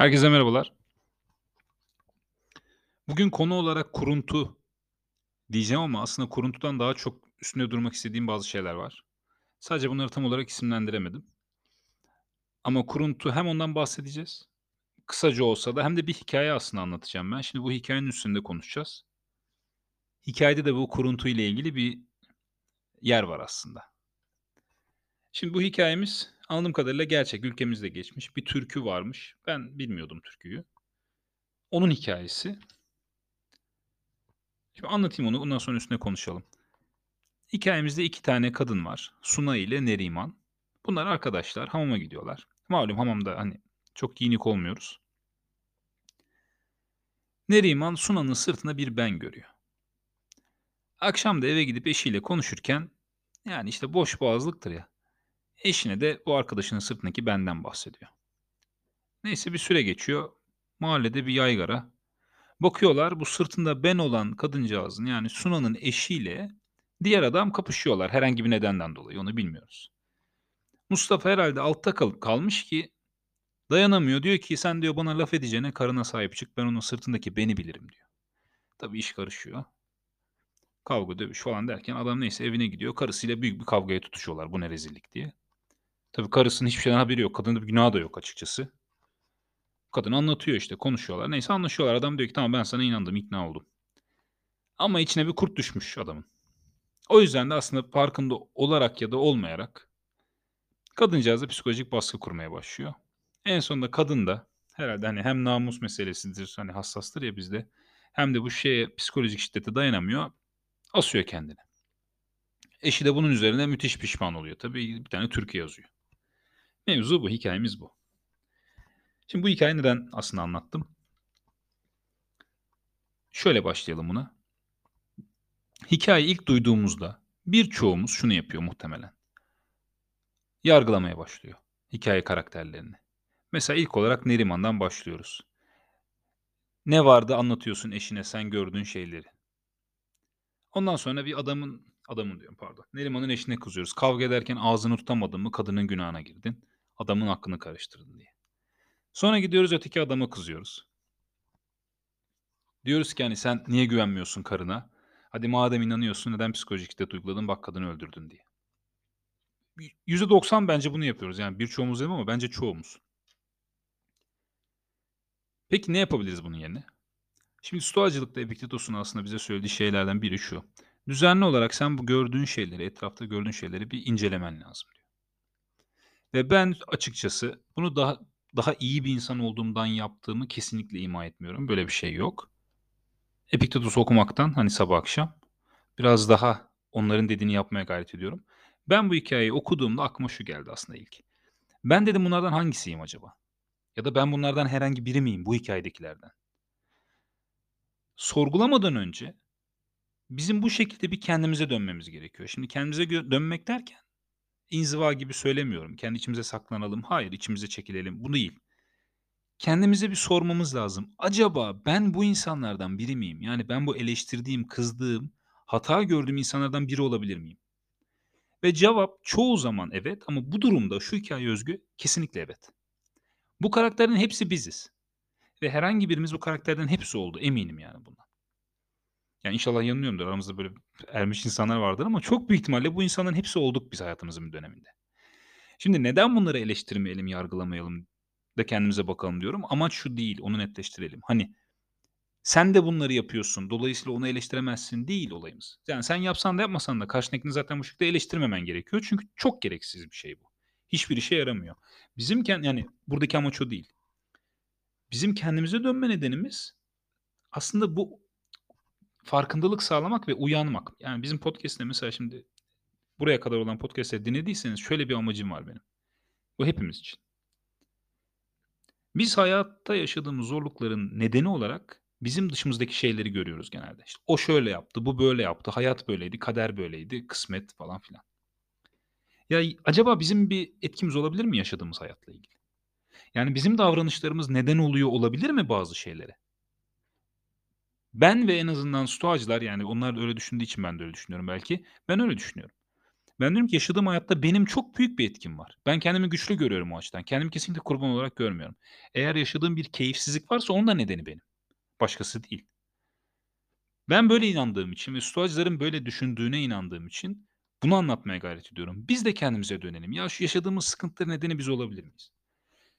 Herkese merhabalar. Bugün konu olarak kuruntu diyeceğim ama aslında kuruntudan daha çok üstünde durmak istediğim bazı şeyler var. Sadece bunları tam olarak isimlendiremedim. Ama kuruntu hem ondan bahsedeceğiz. Kısaca olsa da hem de bir hikaye aslında anlatacağım ben. Şimdi bu hikayenin üstünde konuşacağız. Hikayede de bu kuruntu ile ilgili bir yer var aslında. Şimdi bu hikayemiz anladığım kadarıyla gerçek. Ülkemizde geçmiş. Bir türkü varmış. Ben bilmiyordum türküyü. Onun hikayesi. Şimdi anlatayım onu. Ondan sonra üstüne konuşalım. Hikayemizde iki tane kadın var. Suna ile Neriman. Bunlar arkadaşlar. Hamama gidiyorlar. Malum hamamda hani çok giyinik olmuyoruz. Neriman Suna'nın sırtına bir ben görüyor. Akşam da eve gidip eşiyle konuşurken yani işte boş boğazlıktır ya. Eşine de bu arkadaşının sırtındaki benden bahsediyor. Neyse bir süre geçiyor. Mahallede bir yaygara. Bakıyorlar bu sırtında ben olan kadıncağızın yani Suna'nın eşiyle diğer adam kapışıyorlar. Herhangi bir nedenden dolayı onu bilmiyoruz. Mustafa herhalde altta kal- kalmış ki dayanamıyor. Diyor ki sen diyor bana laf edeceğine karına sahip çık ben onun sırtındaki beni bilirim diyor. Tabii iş karışıyor. Kavga dövüş falan derken adam neyse evine gidiyor. Karısıyla büyük bir kavgaya tutuşuyorlar bu ne rezillik diye. Tabii karısının hiçbir şeyden haberi yok. Kadının bir günahı da yok açıkçası. Kadın anlatıyor işte konuşuyorlar. Neyse anlaşıyorlar. Adam diyor ki tamam ben sana inandım ikna oldum. Ama içine bir kurt düşmüş adamın. O yüzden de aslında farkında olarak ya da olmayarak kadıncağıza psikolojik baskı kurmaya başlıyor. En sonunda kadın da herhalde hani hem namus meselesidir hani hassastır ya bizde hem de bu şeye psikolojik şiddete dayanamıyor. Asıyor kendini. Eşi de bunun üzerine müthiş pişman oluyor. Tabii bir tane türkü yazıyor. Mevzu bu, hikayemiz bu. Şimdi bu hikayeyi neden aslında anlattım? Şöyle başlayalım buna. Hikayeyi ilk duyduğumuzda birçoğumuz şunu yapıyor muhtemelen. Yargılamaya başlıyor hikaye karakterlerini. Mesela ilk olarak Neriman'dan başlıyoruz. Ne vardı anlatıyorsun eşine sen gördüğün şeyleri. Ondan sonra bir adamın, adamın diyorum pardon. Neriman'ın eşine kızıyoruz. Kavga ederken ağzını tutamadın mı kadının günahına girdin. Adamın hakkını karıştırdın diye. Sonra gidiyoruz öteki adama kızıyoruz. Diyoruz ki hani sen niye güvenmiyorsun karına? Hadi madem inanıyorsun neden psikolojik şiddet uyguladın bak kadını öldürdün diye. %90 bence bunu yapıyoruz. Yani birçoğumuz değil ama bence çoğumuz. Peki ne yapabiliriz bunun yerine? Şimdi stoacılıkta Epiktetos'un aslında bize söylediği şeylerden biri şu. Düzenli olarak sen bu gördüğün şeyleri, etrafta gördüğün şeyleri bir incelemen lazım diyor. Ve ben açıkçası bunu daha daha iyi bir insan olduğumdan yaptığımı kesinlikle ima etmiyorum. Böyle bir şey yok. Epiktetus okumaktan hani sabah akşam biraz daha onların dediğini yapmaya gayret ediyorum. Ben bu hikayeyi okuduğumda aklıma şu geldi aslında ilk. Ben dedim bunlardan hangisiyim acaba? Ya da ben bunlardan herhangi biri miyim bu hikayedekilerden? Sorgulamadan önce bizim bu şekilde bir kendimize dönmemiz gerekiyor. Şimdi kendimize dönmek derken inziva gibi söylemiyorum. Kendi içimize saklanalım. Hayır, içimize çekilelim. Bu değil. Kendimize bir sormamız lazım. Acaba ben bu insanlardan biri miyim? Yani ben bu eleştirdiğim, kızdığım, hata gördüğüm insanlardan biri olabilir miyim? Ve cevap çoğu zaman evet ama bu durumda şu hikaye özgü kesinlikle evet. Bu karakterin hepsi biziz. Ve herhangi birimiz bu karakterden hepsi oldu. Eminim yani bundan. Yani inşallah yanılıyorumdur. Aramızda böyle ermiş insanlar vardır ama çok büyük ihtimalle bu insanların hepsi olduk biz hayatımızın bir döneminde. Şimdi neden bunları eleştirmeyelim, yargılamayalım da kendimize bakalım diyorum. Amaç şu değil, onu netleştirelim. Hani sen de bunları yapıyorsun. Dolayısıyla onu eleştiremezsin değil olayımız. Yani sen yapsan da yapmasan da karşındakini zaten bu şekilde eleştirmemen gerekiyor. Çünkü çok gereksiz bir şey bu. Hiçbir işe yaramıyor. Bizim kend- yani buradaki amaç o değil. Bizim kendimize dönme nedenimiz aslında bu farkındalık sağlamak ve uyanmak. Yani bizim podcast'te mesela şimdi buraya kadar olan podcast'leri dinlediyseniz şöyle bir amacım var benim. Bu hepimiz için. Biz hayatta yaşadığımız zorlukların nedeni olarak bizim dışımızdaki şeyleri görüyoruz genelde. İşte o şöyle yaptı, bu böyle yaptı, hayat böyleydi, kader böyleydi, kısmet falan filan. Ya acaba bizim bir etkimiz olabilir mi yaşadığımız hayatla ilgili? Yani bizim davranışlarımız neden oluyor olabilir mi bazı şeylere? Ben ve en azından stoacılar yani onlar da öyle düşündüğü için ben de öyle düşünüyorum belki. Ben öyle düşünüyorum. Ben diyorum ki yaşadığım hayatta benim çok büyük bir etkim var. Ben kendimi güçlü görüyorum o açıdan. Kendimi kesinlikle kurban olarak görmüyorum. Eğer yaşadığım bir keyifsizlik varsa onun da nedeni benim. Başkası değil. Ben böyle inandığım için ve stoacıların böyle düşündüğüne inandığım için bunu anlatmaya gayret ediyorum. Biz de kendimize dönelim. Ya şu yaşadığımız sıkıntıların nedeni biz olabilir miyiz?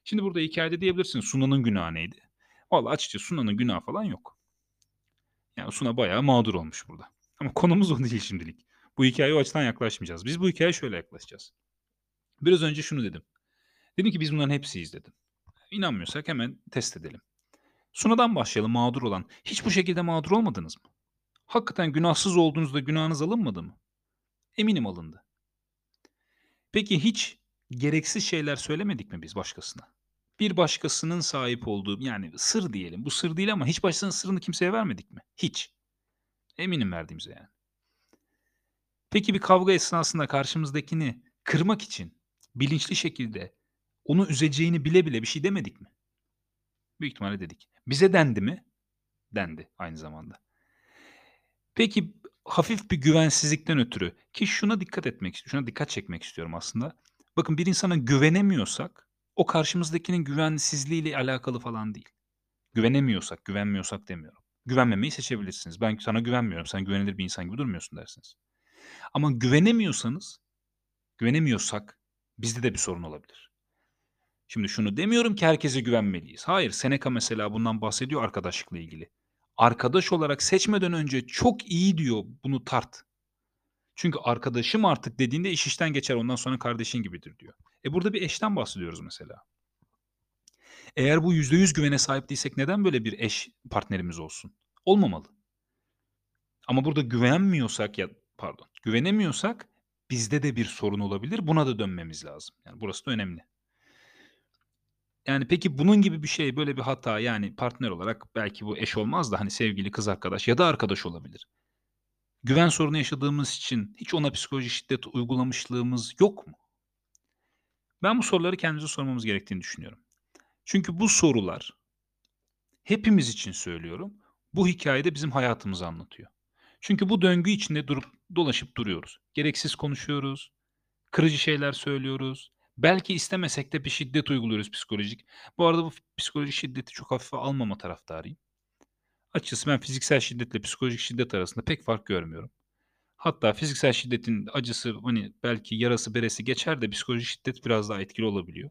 Şimdi burada hikayede diyebilirsin Suna'nın günahı neydi? Valla açıkçası Suna'nın günahı falan yok. Yani Suna bayağı mağdur olmuş burada. Ama konumuz o değil şimdilik. Bu hikayeye o açıdan yaklaşmayacağız. Biz bu hikayeye şöyle yaklaşacağız. Biraz önce şunu dedim. Dedim ki biz bunların hepsiyiz dedim. İnanmıyorsak hemen test edelim. Suna'dan başlayalım mağdur olan. Hiç bu şekilde mağdur olmadınız mı? Hakikaten günahsız olduğunuzda günahınız alınmadı mı? Eminim alındı. Peki hiç gereksiz şeyler söylemedik mi biz başkasına? Bir başkasının sahip olduğu yani sır diyelim. Bu sır değil ama hiç başkasının sırrını kimseye vermedik mi? Hiç. Eminim verdiğimize yani. Peki bir kavga esnasında karşımızdakini kırmak için bilinçli şekilde onu üzeceğini bile bile bir şey demedik mi? Büyük ihtimalle dedik. Bize dendi mi? Dendi aynı zamanda. Peki hafif bir güvensizlikten ötürü ki şuna dikkat etmek. Şuna dikkat çekmek istiyorum aslında. Bakın bir insana güvenemiyorsak o karşımızdakinin güvensizliğiyle alakalı falan değil. Güvenemiyorsak, güvenmiyorsak demiyorum. Güvenmemeyi seçebilirsiniz. Ben sana güvenmiyorum. Sen güvenilir bir insan gibi durmuyorsun dersiniz. Ama güvenemiyorsanız, güvenemiyorsak bizde de bir sorun olabilir. Şimdi şunu demiyorum ki herkese güvenmeliyiz. Hayır, Seneca mesela bundan bahsediyor arkadaşlıkla ilgili. Arkadaş olarak seçmeden önce çok iyi diyor bunu tart. Çünkü arkadaşım artık dediğinde iş işten geçer ondan sonra kardeşin gibidir diyor. E burada bir eşten bahsediyoruz mesela. Eğer bu %100 güvene sahip değilsek neden böyle bir eş partnerimiz olsun? Olmamalı. Ama burada güvenmiyorsak ya pardon, güvenemiyorsak bizde de bir sorun olabilir. Buna da dönmemiz lazım. Yani burası da önemli. Yani peki bunun gibi bir şey, böyle bir hata yani partner olarak belki bu eş olmaz da hani sevgili, kız arkadaş ya da arkadaş olabilir. Güven sorunu yaşadığımız için hiç ona psikolojik şiddet uygulamışlığımız yok mu? Ben bu soruları kendimize sormamız gerektiğini düşünüyorum. Çünkü bu sorular hepimiz için söylüyorum. Bu hikayede bizim hayatımızı anlatıyor. Çünkü bu döngü içinde durup dolaşıp duruyoruz. Gereksiz konuşuyoruz, kırıcı şeyler söylüyoruz. Belki istemesek de bir şiddet uyguluyoruz psikolojik. Bu arada bu psikolojik şiddeti çok hafife almama taraftarıyım. Açıkçası ben fiziksel şiddetle psikolojik şiddet arasında pek fark görmüyorum. Hatta fiziksel şiddetin acısı hani belki yarası beresi geçer de psikolojik şiddet biraz daha etkili olabiliyor.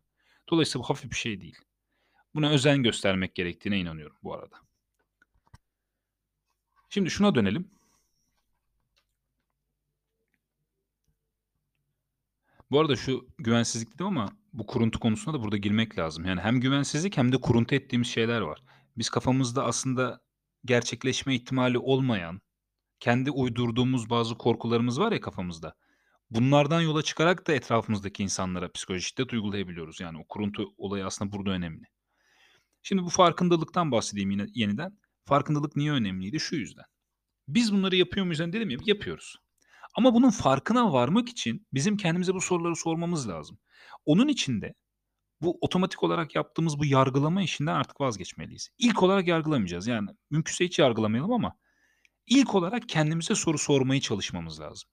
Dolayısıyla bu hafif bir şey değil. Buna özen göstermek gerektiğine inanıyorum bu arada. Şimdi şuna dönelim. Bu arada şu güvensizlik dedim ama bu kuruntu konusuna da burada girmek lazım. Yani hem güvensizlik hem de kuruntu ettiğimiz şeyler var. Biz kafamızda aslında gerçekleşme ihtimali olmayan, kendi uydurduğumuz bazı korkularımız var ya kafamızda. Bunlardan yola çıkarak da etrafımızdaki insanlara psikolojik uygulayabiliyoruz. Yani o kuruntu olayı aslında burada önemli. Şimdi bu farkındalıktan bahsedeyim yine yeniden. Farkındalık niye önemliydi? Şu yüzden. Biz bunları yapıyor muyuz? Yani dedim ya yapıyoruz. Ama bunun farkına varmak için bizim kendimize bu soruları sormamız lazım. Onun için de bu otomatik olarak yaptığımız bu yargılama işinden artık vazgeçmeliyiz. İlk olarak yargılamayacağız. Yani mümkünse hiç yargılamayalım ama ilk olarak kendimize soru sormayı çalışmamız lazım.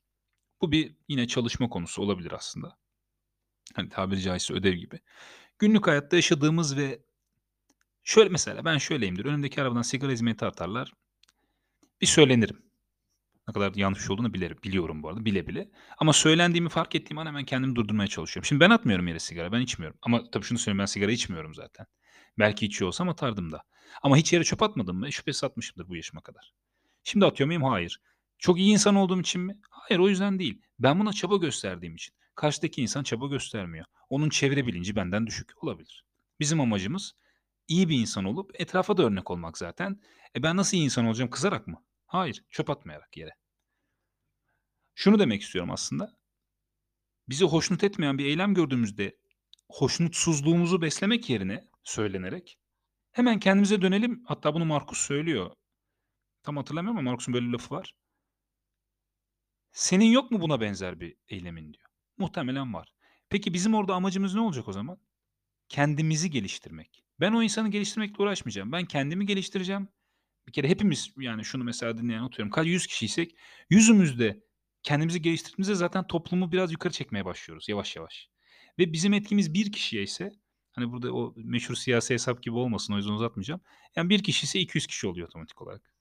Bu bir yine çalışma konusu olabilir aslında. Hani tabiri caizse ödev gibi. Günlük hayatta yaşadığımız ve şöyle mesela ben şöyleyimdir. Önümdeki arabadan sigara hizmeti atarlar. Bir söylenirim. Ne kadar yanlış olduğunu bilirim, biliyorum bu arada bile bile. Ama söylendiğimi fark ettiğim an hemen kendimi durdurmaya çalışıyorum. Şimdi ben atmıyorum yere sigara, ben içmiyorum. Ama tabii şunu söyleyeyim ben sigara içmiyorum zaten. Belki içiyor olsam atardım da. Ama hiç yere çöp atmadım mı? Şüphesiz atmışımdır bu yaşıma kadar. Şimdi atıyor muyum? Hayır. Çok iyi insan olduğum için mi? Hayır o yüzden değil. Ben buna çaba gösterdiğim için. Karşıdaki insan çaba göstermiyor. Onun çevre bilinci benden düşük olabilir. Bizim amacımız iyi bir insan olup etrafa da örnek olmak zaten. E ben nasıl iyi insan olacağım? Kızarak mı? Hayır, çöp atmayarak yere. Şunu demek istiyorum aslında. Bizi hoşnut etmeyen bir eylem gördüğümüzde hoşnutsuzluğumuzu beslemek yerine söylenerek hemen kendimize dönelim. Hatta bunu Markus söylüyor. Tam hatırlamıyorum ama Markus'un böyle bir lafı var. Senin yok mu buna benzer bir eylemin diyor. Muhtemelen var. Peki bizim orada amacımız ne olacak o zaman? Kendimizi geliştirmek. Ben o insanı geliştirmekle uğraşmayacağım. Ben kendimi geliştireceğim. Bir kere hepimiz yani şunu mesela dinleyen atıyorum. Kaç 100 kişiysek yüzümüzde kendimizi geliştirdiğimizde zaten toplumu biraz yukarı çekmeye başlıyoruz yavaş yavaş. Ve bizim etkimiz bir kişiye ise hani burada o meşhur siyasi hesap gibi olmasın o yüzden uzatmayacağım. Yani bir kişi ise 200 kişi oluyor otomatik olarak.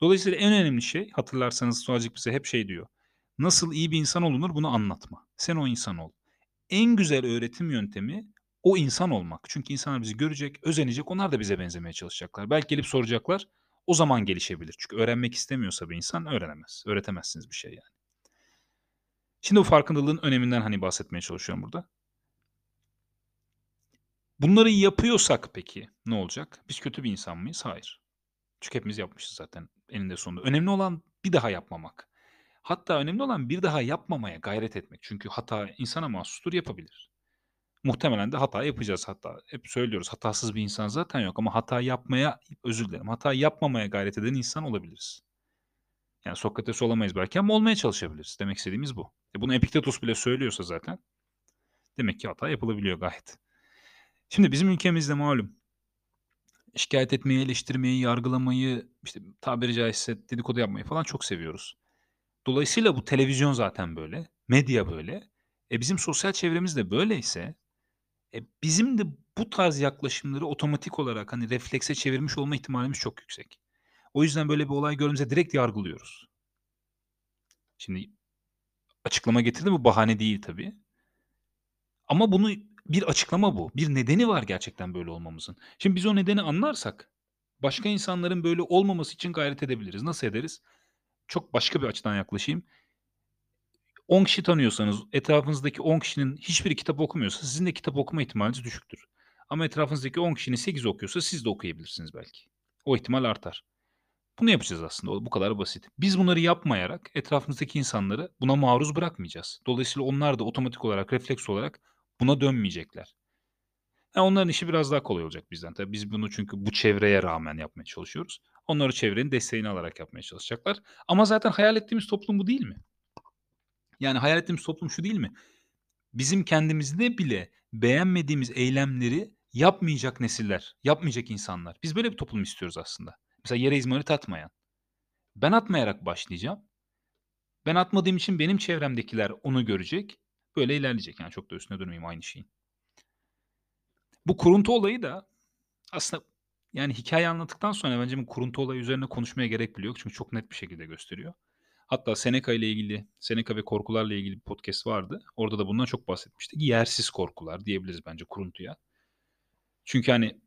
Dolayısıyla en önemli şey hatırlarsanız Suacık bize hep şey diyor. Nasıl iyi bir insan olunur bunu anlatma. Sen o insan ol. En güzel öğretim yöntemi o insan olmak. Çünkü insanlar bizi görecek, özenecek. Onlar da bize benzemeye çalışacaklar. Belki gelip soracaklar. O zaman gelişebilir. Çünkü öğrenmek istemiyorsa bir insan öğrenemez. Öğretemezsiniz bir şey yani. Şimdi bu farkındalığın öneminden hani bahsetmeye çalışıyorum burada. Bunları yapıyorsak peki ne olacak? Biz kötü bir insan mıyız? Hayır. Çünkü hepimiz yapmışız zaten eninde sonunda. Önemli olan bir daha yapmamak. Hatta önemli olan bir daha yapmamaya gayret etmek. Çünkü hata insana mahsustur yapabilir. Muhtemelen de hata yapacağız hatta. Hep söylüyoruz hatasız bir insan zaten yok ama hata yapmaya, özür dilerim, hata yapmamaya gayret eden insan olabiliriz. Yani Sokrates olamayız belki ama olmaya çalışabiliriz. Demek istediğimiz bu. E bunu Epiktetus bile söylüyorsa zaten demek ki hata yapılabiliyor gayet. Şimdi bizim ülkemizde malum şikayet etmeyi, eleştirmeyi, yargılamayı, işte tabiri caizse dedikodu yapmayı falan çok seviyoruz. Dolayısıyla bu televizyon zaten böyle, medya böyle. E bizim sosyal çevremiz de böyleyse e bizim de bu tarz yaklaşımları otomatik olarak hani reflekse çevirmiş olma ihtimalimiz çok yüksek. O yüzden böyle bir olay gördüğümüzde direkt yargılıyoruz. Şimdi açıklama getirdim bu bahane değil tabii. Ama bunu bir açıklama bu. Bir nedeni var gerçekten böyle olmamızın. Şimdi biz o nedeni anlarsak başka insanların böyle olmaması için gayret edebiliriz. Nasıl ederiz? Çok başka bir açıdan yaklaşayım. 10 kişi tanıyorsanız etrafınızdaki 10 kişinin hiçbiri kitap okumuyorsa sizin de kitap okuma ihtimaliniz düşüktür. Ama etrafınızdaki 10 kişinin 8 okuyorsa siz de okuyabilirsiniz belki. O ihtimal artar. Bunu yapacağız aslında. Bu kadar basit. Biz bunları yapmayarak etrafımızdaki insanları buna maruz bırakmayacağız. Dolayısıyla onlar da otomatik olarak, refleks olarak buna dönmeyecekler. Yani onların işi biraz daha kolay olacak bizden. Tabii biz bunu çünkü bu çevreye rağmen yapmaya çalışıyoruz. Onları çevrenin desteğini alarak yapmaya çalışacaklar. Ama zaten hayal ettiğimiz toplum bu değil mi? Yani hayal ettiğimiz toplum şu değil mi? Bizim kendimizde bile beğenmediğimiz eylemleri yapmayacak nesiller, yapmayacak insanlar. Biz böyle bir toplum istiyoruz aslında. Mesela yere izmarit atmayan. Ben atmayarak başlayacağım. Ben atmadığım için benim çevremdekiler onu görecek. Böyle ilerleyecek. Yani çok da üstüne dönmeyeyim aynı şeyin. Bu kuruntu olayı da aslında yani hikaye anlattıktan sonra bence bu kuruntu olayı üzerine konuşmaya gerek bile yok. Çünkü çok net bir şekilde gösteriyor. Hatta Seneca ile ilgili, Seneca ve korkularla ilgili bir podcast vardı. Orada da bundan çok bahsetmiştik. Yersiz korkular diyebiliriz bence kuruntuya. Çünkü hani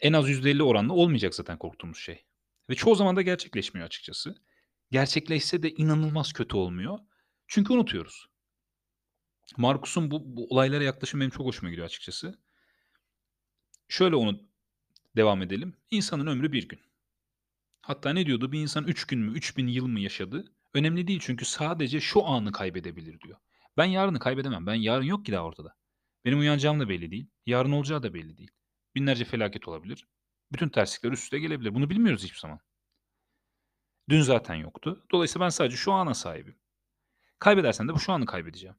en az %50 oranla olmayacak zaten korktuğumuz şey. Ve çoğu zaman da gerçekleşmiyor açıkçası. Gerçekleşse de inanılmaz kötü olmuyor. Çünkü unutuyoruz. Markus'un bu, bu olaylara yaklaşım benim çok hoşuma gidiyor açıkçası. Şöyle onu devam edelim. İnsanın ömrü bir gün. Hatta ne diyordu? Bir insan 3 gün mü, 3000 yıl mı yaşadı? Önemli değil çünkü sadece şu anı kaybedebilir diyor. Ben yarını kaybedemem. Ben yarın yok ki daha ortada. Benim uyanacağım da belli değil. Yarın olacağı da belli değil. Binlerce felaket olabilir. Bütün terslikler üst üste gelebilir. Bunu bilmiyoruz hiçbir zaman. Dün zaten yoktu. Dolayısıyla ben sadece şu ana sahibim. Kaybedersen de bu şu anı kaybedeceğim.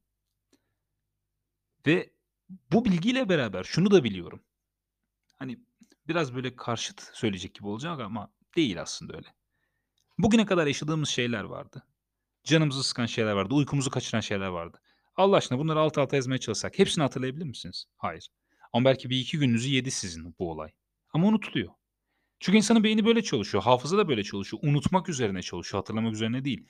Ve bu bilgiyle beraber şunu da biliyorum. Hani biraz böyle karşıt söyleyecek gibi olacak ama değil aslında öyle. Bugüne kadar yaşadığımız şeyler vardı. Canımızı sıkan şeyler vardı. Uykumuzu kaçıran şeyler vardı. Allah aşkına bunları alt alta ezmeye çalışsak hepsini hatırlayabilir misiniz? Hayır. Ama belki bir iki gününüzü yedi sizin bu olay. Ama unutuluyor. Çünkü insanın beyni böyle çalışıyor. Hafıza da böyle çalışıyor. Unutmak üzerine çalışıyor. Hatırlamak üzerine değil.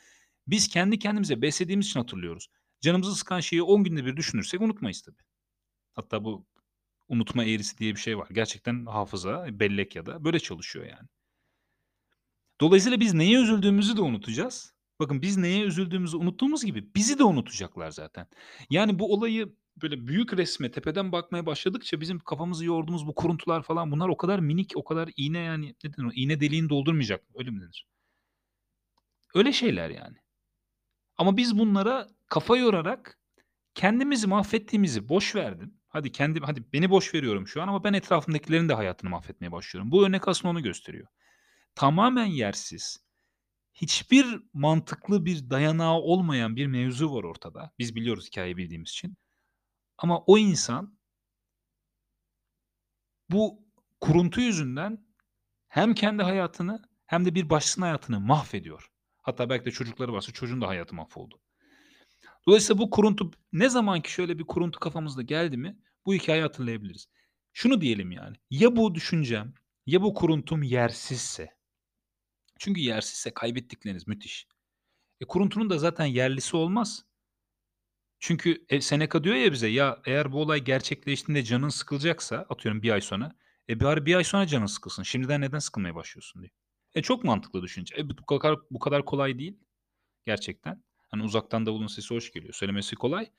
Biz kendi kendimize beslediğimiz için hatırlıyoruz. Canımızı sıkan şeyi 10 günde bir düşünürsek unutmayız tabii. Hatta bu unutma eğrisi diye bir şey var. Gerçekten hafıza, bellek ya da böyle çalışıyor yani. Dolayısıyla biz neye üzüldüğümüzü de unutacağız. Bakın biz neye üzüldüğümüzü unuttuğumuz gibi bizi de unutacaklar zaten. Yani bu olayı böyle büyük resme tepeden bakmaya başladıkça bizim kafamızı yorduğumuz bu kuruntular falan bunlar o kadar minik, o kadar iğne yani ne denir? İğne deliğini doldurmayacak. Öyle mi denir? Öyle şeyler yani. Ama biz bunlara kafa yorarak kendimizi mahvettiğimizi boş verdim. Hadi kendim hadi beni boş veriyorum şu an ama ben etrafımdakilerin de hayatını mahvetmeye başlıyorum. Bu örnek aslında onu gösteriyor. Tamamen yersiz. Hiçbir mantıklı bir dayanağı olmayan bir mevzu var ortada. Biz biliyoruz hikayeyi bildiğimiz için. Ama o insan bu kuruntu yüzünden hem kendi hayatını hem de bir başkasının hayatını mahvediyor. Hatta belki de çocukları varsa çocuğun da hayatı mahvoldu. Dolayısıyla bu kuruntu ne zaman ki şöyle bir kuruntu kafamızda geldi mi bu hikâyeyi hatırlayabiliriz. Şunu diyelim yani, ya bu düşüncem, ya bu kuruntum yersizse çünkü yersizse kaybettikleriniz müthiş. E, kuruntunun da zaten yerlisi olmaz. Çünkü, e, Seneca diyor ya bize, ya eğer bu olay gerçekleştiğinde canın sıkılacaksa, atıyorum 1 ay sonra, e, bari 1 ay sonra canın sıkılsın. Şimdiden neden sıkılmaya başlıyorsun diyor. E, çok mantıklı düşünce. E, bu kadar bu kadar kolay değil gerçekten. Hani uzaktan davulun sesi hoş geliyor. Söylemesi kolay.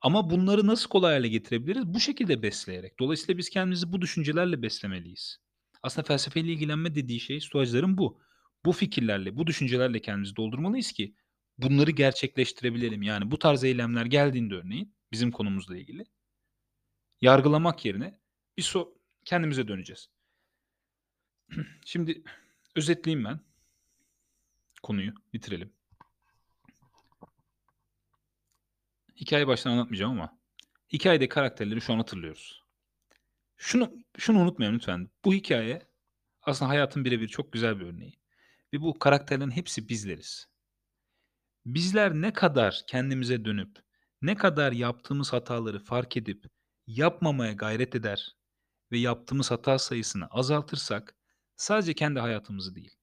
Ama bunları nasıl kolay hâle getirebiliriz? Bu şekilde besleyerek. Dolayısıyla biz kendimizi bu düşüncelerle beslemeliyiz. Aslında felsefeyle ilgilenme dediği şey Stoacıların bu. Bu fikirlerle, bu düşüncelerle kendimizi doldurmalıyız ki bunları gerçekleştirebilelim. Yani bu tarz eylemler geldiğinde örneğin bizim konumuzla ilgili yargılamak yerine bir so kendimize döneceğiz. Şimdi özetleyeyim ben konuyu, bitirelim. Hikâyeyi baştan anlatmayacağım ama hikâyedeki karakterleri şu an hatırlıyoruz. Şunu şunu unutmayalım lütfen. Bu hikâye aslında hayatın bire bir çok güzel bir örneği ve bu karakterlerin hepsi bizleriz. Bizler ne kadar kendimize dönüp, ne kadar yaptığımız hataları fark edip yapmamaya gayret eder ve yaptığımız hata sayısını azaltırsak sadece kendi hayatımızı değil,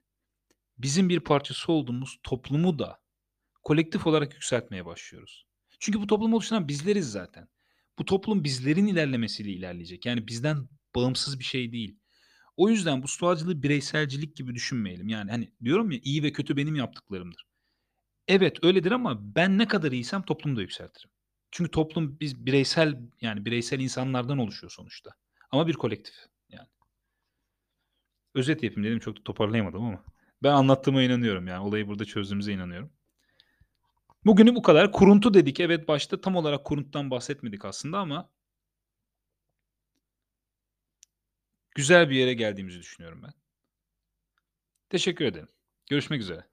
bizim bir parçası olduğumuz toplumu da kolektif olarak yükseltmeye başlıyoruz. Çünkü bu toplumu oluşturan bizleriz zaten. Bu toplum bizlerin ilerlemesiyle ilerleyecek. Yani bizden bağımsız bir şey değil. O yüzden bu stoacılığı bireyselcilik gibi düşünmeyelim. Yani, hani, diyorum ya, iyi ve kötü benim yaptıklarımdır. Evet, öyledir ama ben ne kadar iyiysem toplumu da yükseltirim. Çünkü toplum biz bireysel, yani, bireysel insanlardan oluşuyor sonuçta ama bir kolektif, yani. Özet yapayım dedim, çok da toparlayamadım ama ben anlattığıma inanıyorum, yani, olayı burada çözdüğümüze inanıyorum. Bugünlük bu kadar. Kuruntu dedik. Evet, başta tam olarak kuruntudan bahsetmedik aslında ama güzel bir yere geldiğimizi düşünüyorum ben. Teşekkür ederim. Görüşmek üzere.